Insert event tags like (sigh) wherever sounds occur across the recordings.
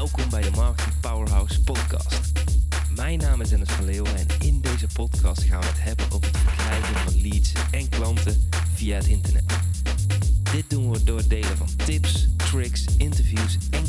Welkom bij de Marketing Powerhouse podcast. Mijn naam is Dennis van Leeuwen en in deze podcast gaan we het hebben over het verkrijgen van leads en klanten via het internet. Dit doen we door het delen van tips, tricks, interviews en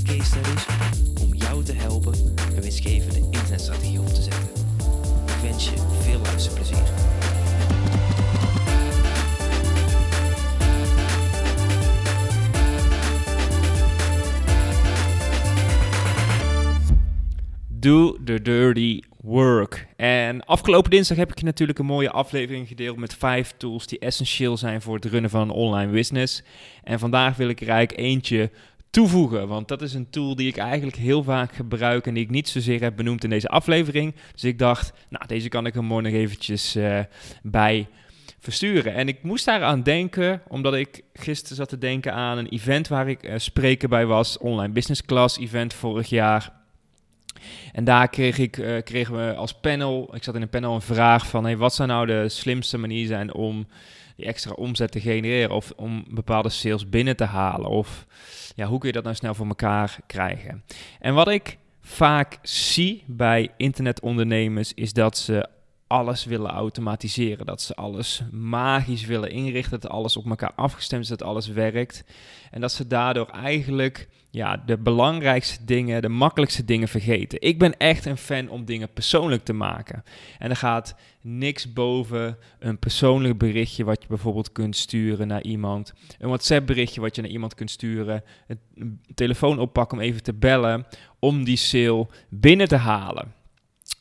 Do the dirty work. En afgelopen dinsdag heb ik natuurlijk een mooie aflevering gedeeld met vijf tools die essentieel zijn voor het runnen van een online business. En vandaag wil ik er eigenlijk eentje toevoegen, want dat is een tool die ik eigenlijk heel vaak gebruik en die ik niet zozeer heb benoemd in deze aflevering. Dus ik dacht, nou, deze kan ik er morgen nog eventjes uh, bij versturen. En ik moest daaraan denken, omdat ik gisteren zat te denken aan een event waar ik uh, spreker bij was, online business class event vorig jaar. En daar kreeg ik, uh, kregen we als panel, ik zat in een panel, een vraag van: hey, wat zou nou de slimste manier zijn om die extra omzet te genereren of om bepaalde sales binnen te halen? Of ja, hoe kun je dat nou snel voor elkaar krijgen? En wat ik vaak zie bij internetondernemers is dat ze alles willen automatiseren. Dat ze alles magisch willen inrichten. Dat alles op elkaar afgestemd is, dat alles werkt. En dat ze daardoor eigenlijk ja, de belangrijkste dingen, de makkelijkste dingen vergeten. Ik ben echt een fan om dingen persoonlijk te maken. En er gaat niks boven een persoonlijk berichtje wat je bijvoorbeeld kunt sturen naar iemand. Een WhatsApp berichtje wat je naar iemand kunt sturen. Een telefoon oppakken om even te bellen om die sale binnen te halen.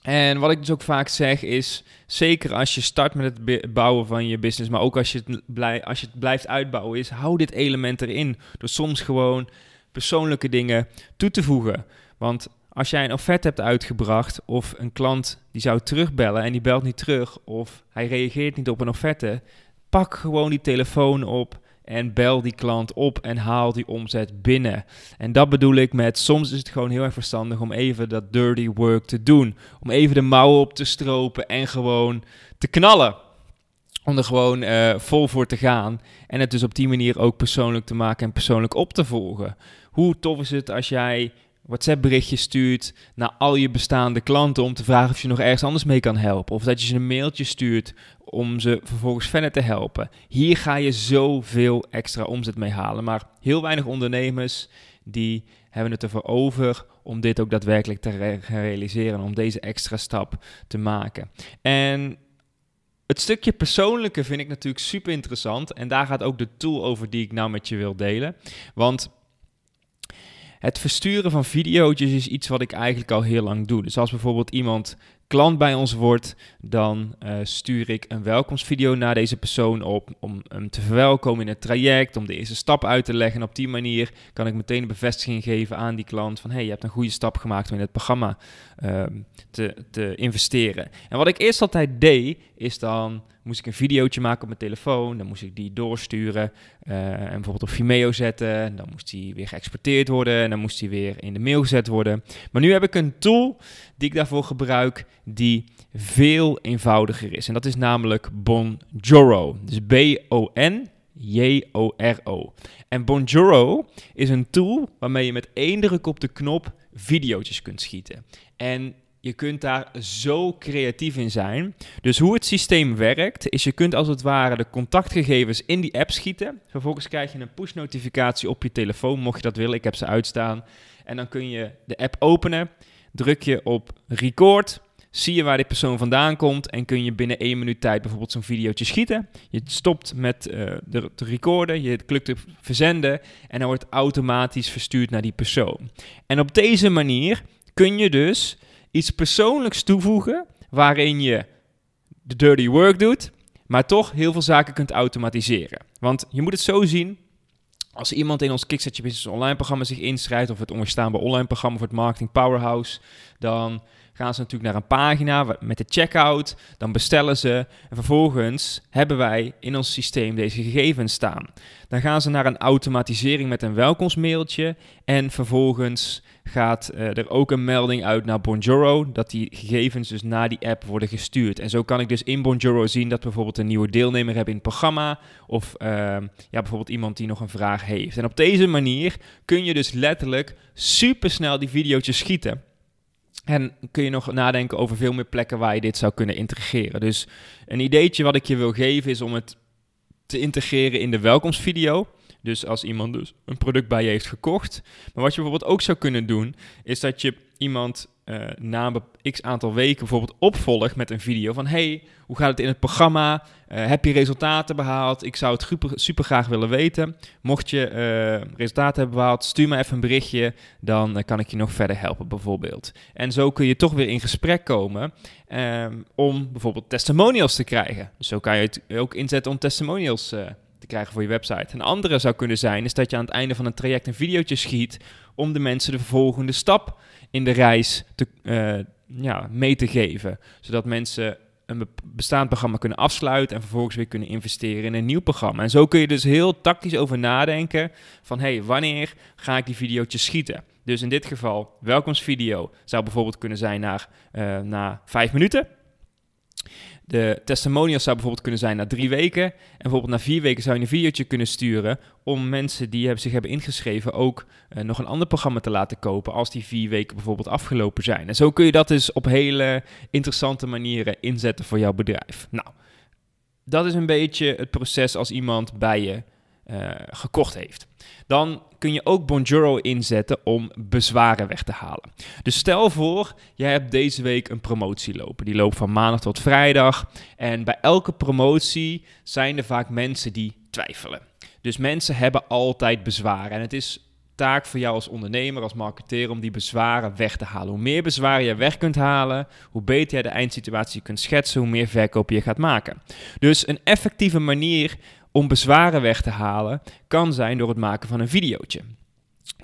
En wat ik dus ook vaak zeg is, zeker als je start met het bouwen van je business, maar ook als je het, blij, als je het blijft uitbouwen, is hou dit element erin. Door soms gewoon persoonlijke dingen toe te voegen. Want als jij een offerte hebt uitgebracht of een klant die zou terugbellen en die belt niet terug of hij reageert niet op een offerte, pak gewoon die telefoon op en bel die klant op en haal die omzet binnen. En dat bedoel ik met soms is het gewoon heel erg verstandig om even dat dirty work te doen. Om even de mouwen op te stropen en gewoon te knallen. Om er gewoon uh, vol voor te gaan. En het dus op die manier ook persoonlijk te maken en persoonlijk op te volgen. Hoe tof is het als jij WhatsApp berichtje stuurt naar al je bestaande klanten om te vragen of je nog ergens anders mee kan helpen. Of dat je ze een mailtje stuurt om ze vervolgens verder te helpen. Hier ga je zoveel extra omzet mee halen. Maar heel weinig ondernemers die hebben het ervoor over om dit ook daadwerkelijk te re realiseren. Om deze extra stap te maken. En het stukje persoonlijke vind ik natuurlijk super interessant. En daar gaat ook de tool over die ik nou met je wil delen. Want het versturen van video's is iets wat ik eigenlijk al heel lang doe. Dus als bijvoorbeeld iemand klant bij ons wordt, dan uh, stuur ik een welkomstvideo naar deze persoon op om hem te verwelkomen in het traject, om de eerste stap uit te leggen. En op die manier kan ik meteen een bevestiging geven aan die klant van hey, je hebt een goede stap gemaakt om in het programma uh, te, te investeren. En wat ik eerst altijd deed, is dan moest ik een videootje maken op mijn telefoon, dan moest ik die doorsturen uh, en bijvoorbeeld op Vimeo zetten, dan moest die weer geëxporteerd worden en dan moest die weer in de mail gezet worden. Maar nu heb ik een tool die ik daarvoor gebruik die veel eenvoudiger is. En dat is namelijk Bonjoro. Dus B-O-N. J-O-R-O. En Bonjoro is een tool waarmee je met één druk op de knop video's kunt schieten. En je kunt daar zo creatief in zijn. Dus hoe het systeem werkt, is je kunt als het ware de contactgegevens in die app schieten. Vervolgens krijg je een push-notificatie op je telefoon, mocht je dat willen. Ik heb ze uitstaan. En dan kun je de app openen, druk je op record, zie je waar die persoon vandaan komt en kun je binnen één minuut tijd bijvoorbeeld zo'n videootje schieten. Je stopt met uh, de, te recorden, je klikt op verzenden en dan wordt automatisch verstuurd naar die persoon. En op deze manier kun je dus iets persoonlijks toevoegen waarin je de dirty work doet, maar toch heel veel zaken kunt automatiseren. Want je moet het zo zien, als iemand in ons Kickstart Business online programma zich inschrijft, of het onweerstaanbaar online programma voor het Marketing Powerhouse, dan gaan ze natuurlijk naar een pagina met de checkout. Dan bestellen ze en vervolgens hebben wij in ons systeem deze gegevens staan. Dan gaan ze naar een automatisering met een welkomstmailtje en vervolgens gaat eh, er ook een melding uit naar Bonjoro dat die gegevens dus naar die app worden gestuurd. En zo kan ik dus in Bonjoro zien dat bijvoorbeeld een nieuwe deelnemer heb in het programma of ehm, ja, bijvoorbeeld iemand die nog een vraag heeft. En op deze manier kun je dus letterlijk super snel die video's schieten. En kun je nog nadenken over veel meer plekken waar je dit zou kunnen integreren. Dus een ideetje wat ik je wil geven is om het te integreren in de welkomstvideo. Dus als iemand dus een product bij je heeft gekocht. Maar wat je bijvoorbeeld ook zou kunnen doen, is dat je iemand uh, na een x aantal weken bijvoorbeeld opvolgt met een video van hey, hoe gaat het in het programma? Uh, heb je resultaten behaald? Ik zou het super, graag willen weten. Mocht je uh, resultaten hebben behaald, stuur me even een berichtje, dan kan ik je nog verder helpen bijvoorbeeld. En zo kun je toch weer in gesprek komen um, om bijvoorbeeld testimonials te krijgen. Dus zo kan je het ook inzetten om testimonials te krijgen voor je website. Een andere zou kunnen zijn, is dat je aan het einde van een traject een videootje schiet om de mensen de volgende stap in de reis te, uh, ja, mee te geven. Zodat mensen een bestaand programma kunnen afsluiten en vervolgens weer kunnen investeren in een nieuw programma. En zo kun je dus heel tactisch over nadenken van hey, wanneer ga ik die videootjes schieten? Dus in dit geval, welkomstvideo zou bijvoorbeeld kunnen zijn naar, uh, na vijf minuten. De testimonials zou bijvoorbeeld kunnen zijn na drie weken. En bijvoorbeeld na vier weken zou je een videootje kunnen sturen om mensen die zich hebben ingeschreven ook uh, nog een ander programma te laten kopen als die vier weken bijvoorbeeld afgelopen zijn. En zo kun je dat dus op hele interessante manieren inzetten voor jouw bedrijf. Nou, dat is een beetje het proces als iemand bij je uh, gekocht heeft. Dan kun je ook Bonjoro inzetten om bezwaren weg te halen. Dus stel voor, jij hebt deze week een promotie lopen. Die loopt van maandag tot vrijdag. En bij elke promotie zijn er vaak mensen die twijfelen. Dus mensen hebben altijd bezwaren. En het is taak voor jou als ondernemer, als marketeer, om die bezwaren weg te halen. Hoe meer bezwaren je weg kunt halen, hoe beter je de eindsituatie kunt schetsen, hoe meer verkoop je gaat maken. Dus een effectieve manier om bezwaren weg te halen, kan zijn door het maken van een videootje.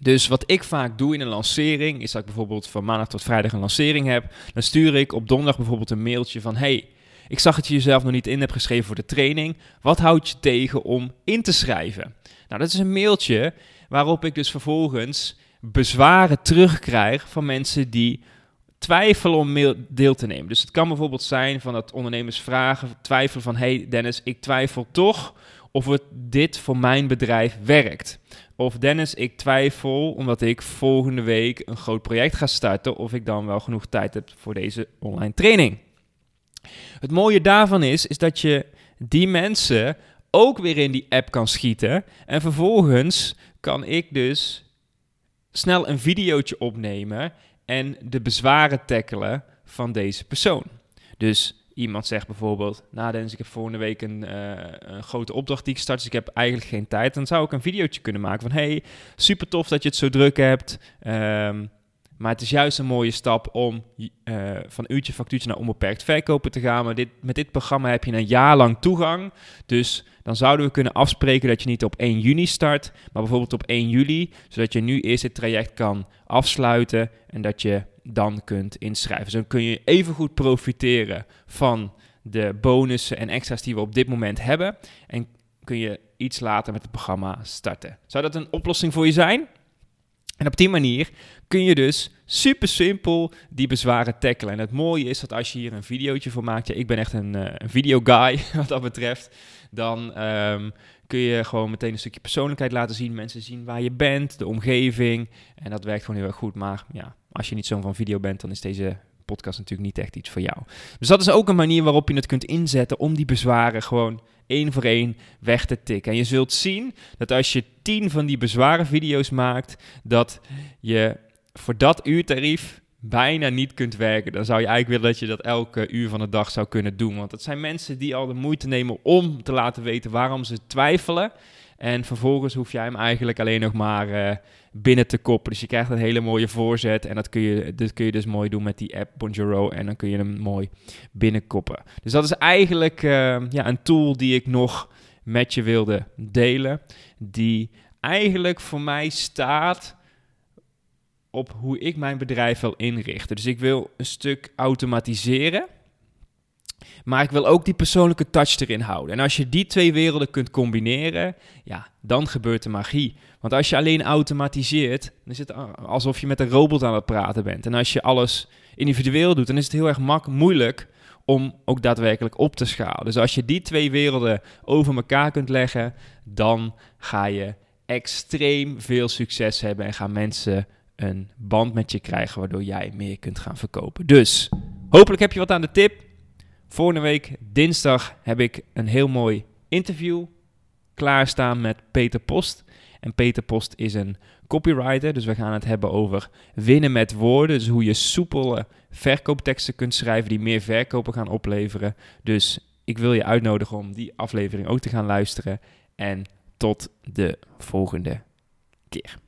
Dus wat ik vaak doe in een lancering, is dat ik bijvoorbeeld van maandag tot vrijdag een lancering heb. Dan stuur ik op donderdag bijvoorbeeld een mailtje van: Hey, ik zag dat je jezelf nog niet in hebt geschreven voor de training. Wat houdt je tegen om in te schrijven? Nou, dat is een mailtje waarop ik dus vervolgens bezwaren terugkrijg van mensen die twijfelen om deel te nemen. Dus het kan bijvoorbeeld zijn van dat ondernemers vragen, twijfelen van: Hey Dennis, ik twijfel toch of het dit voor mijn bedrijf werkt. Of Dennis, ik twijfel omdat ik volgende week een groot project ga starten, of ik dan wel genoeg tijd heb voor deze online training. Het mooie daarvan is, is dat je die mensen ook weer in die app kan schieten. En vervolgens kan ik dus snel een videootje opnemen en de bezwaren tackelen van deze persoon. Dus iemand zegt bijvoorbeeld, nou ik heb volgende week een, uh, een, grote opdracht die ik start, dus ik heb eigenlijk geen tijd. Dan zou ik een videootje kunnen maken van, hey, super tof dat je het zo druk hebt. Um, maar het is juist een mooie stap om uh, van uurtje factuurtje naar onbeperkt verkopen te gaan. Maar dit, met dit programma heb je een jaar lang toegang. Dus dan zouden we kunnen afspreken dat je niet op 1 juni start, maar bijvoorbeeld op 1 juli. Zodat je nu eerst het traject kan afsluiten en dat je dan kunt inschrijven. Zo kun je even goed profiteren van de bonussen en extra's die we op dit moment hebben. En kun je iets later met het programma starten. Zou dat een oplossing voor je zijn? En op die manier kun je dus super simpel die bezwaren tackelen. En het mooie is dat als je hier een videootje voor maakt, ja, ik ben echt een, uh, een video guy (laughs) wat dat betreft, dan um, kun je gewoon meteen een stukje persoonlijkheid laten zien. Mensen zien waar je bent, de omgeving. En dat werkt gewoon heel erg goed. Maar ja, als je niet zo van video bent, dan is deze podcast natuurlijk niet echt iets voor jou. Dus dat is ook een manier waarop je het kunt inzetten om die bezwaren gewoon één voor één weg te tikken. En je zult zien dat als je tien van die bezwaren video's maakt, dat je voor dat uurtarief bijna niet kunt werken. Dan zou je eigenlijk willen dat je dat elke uur van de dag zou kunnen doen. Want het zijn mensen die al de moeite nemen om te laten weten waarom ze twijfelen. En vervolgens hoef jij hem eigenlijk alleen nog maar uh, binnen te koppen. Dus je krijgt een hele mooie voorzet. En dat kun je, dat kun je dus mooi doen met die app Bonjoro. En dan kun je hem mooi binnenkoppen. Dus dat is eigenlijk uh, ja, een tool die ik nog met je wilde delen. Die eigenlijk voor mij staat op hoe ik mijn bedrijf wil inrichten. Dus ik wil een stuk automatiseren. Maar ik wil ook die persoonlijke touch erin houden. En als je die twee werelden kunt combineren, ja, dan gebeurt de magie. Want als je alleen automatiseert, dan is het alsof je met een robot aan het praten bent. En als je alles individueel doet, dan is het heel erg mak moeilijk om ook daadwerkelijk op te schalen. Dus als je die twee werelden over elkaar kunt leggen, dan ga je extreem veel succes hebben en gaan mensen een band met je krijgen waardoor jij meer kunt gaan verkopen. Dus hopelijk heb je wat aan de tip. Volgende week dinsdag heb ik een heel mooi interview klaarstaan met Peter Post. En Peter Post is een copywriter, dus we gaan het hebben over winnen met woorden. Dus hoe je soepele verkoopteksten kunt schrijven die meer verkopen gaan opleveren. Dus ik wil je uitnodigen om die aflevering ook te gaan luisteren. En tot de volgende keer.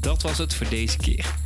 Dat was het voor deze keer.